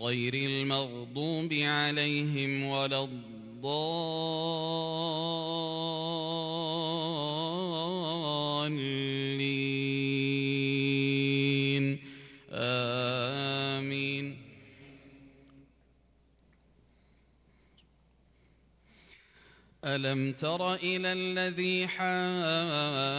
غير المغضوب عليهم ولا الضالين. آمين. ألم تر إلى الذي حاج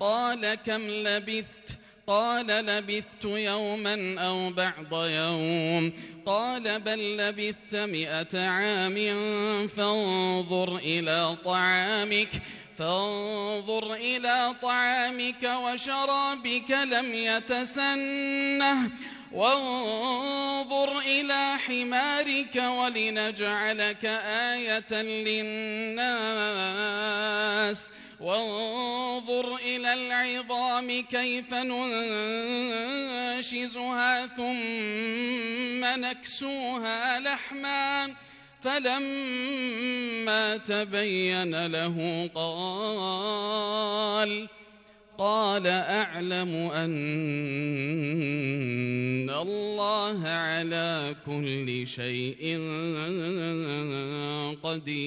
قال كم لبثت؟ قال لبثت يوما أو بعض يوم. قال بل لبثت مئة عام فانظر إلى طعامك فانظر إلى طعامك وشرابك لم يتسنه وانظر إلى حمارك ولنجعلك آية للناس. وانظر إلى العظام كيف ننشزها ثم نكسوها لحماً فلما تبين له قال قال أعلم أن الله على كل شيء قدير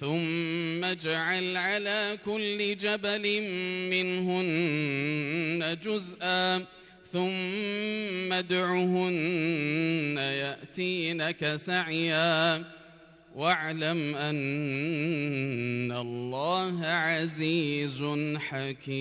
ثم اجعل على كل جبل منهن جزءا ثم ادعهن يأتينك سعيا واعلم أن الله عزيز حكيم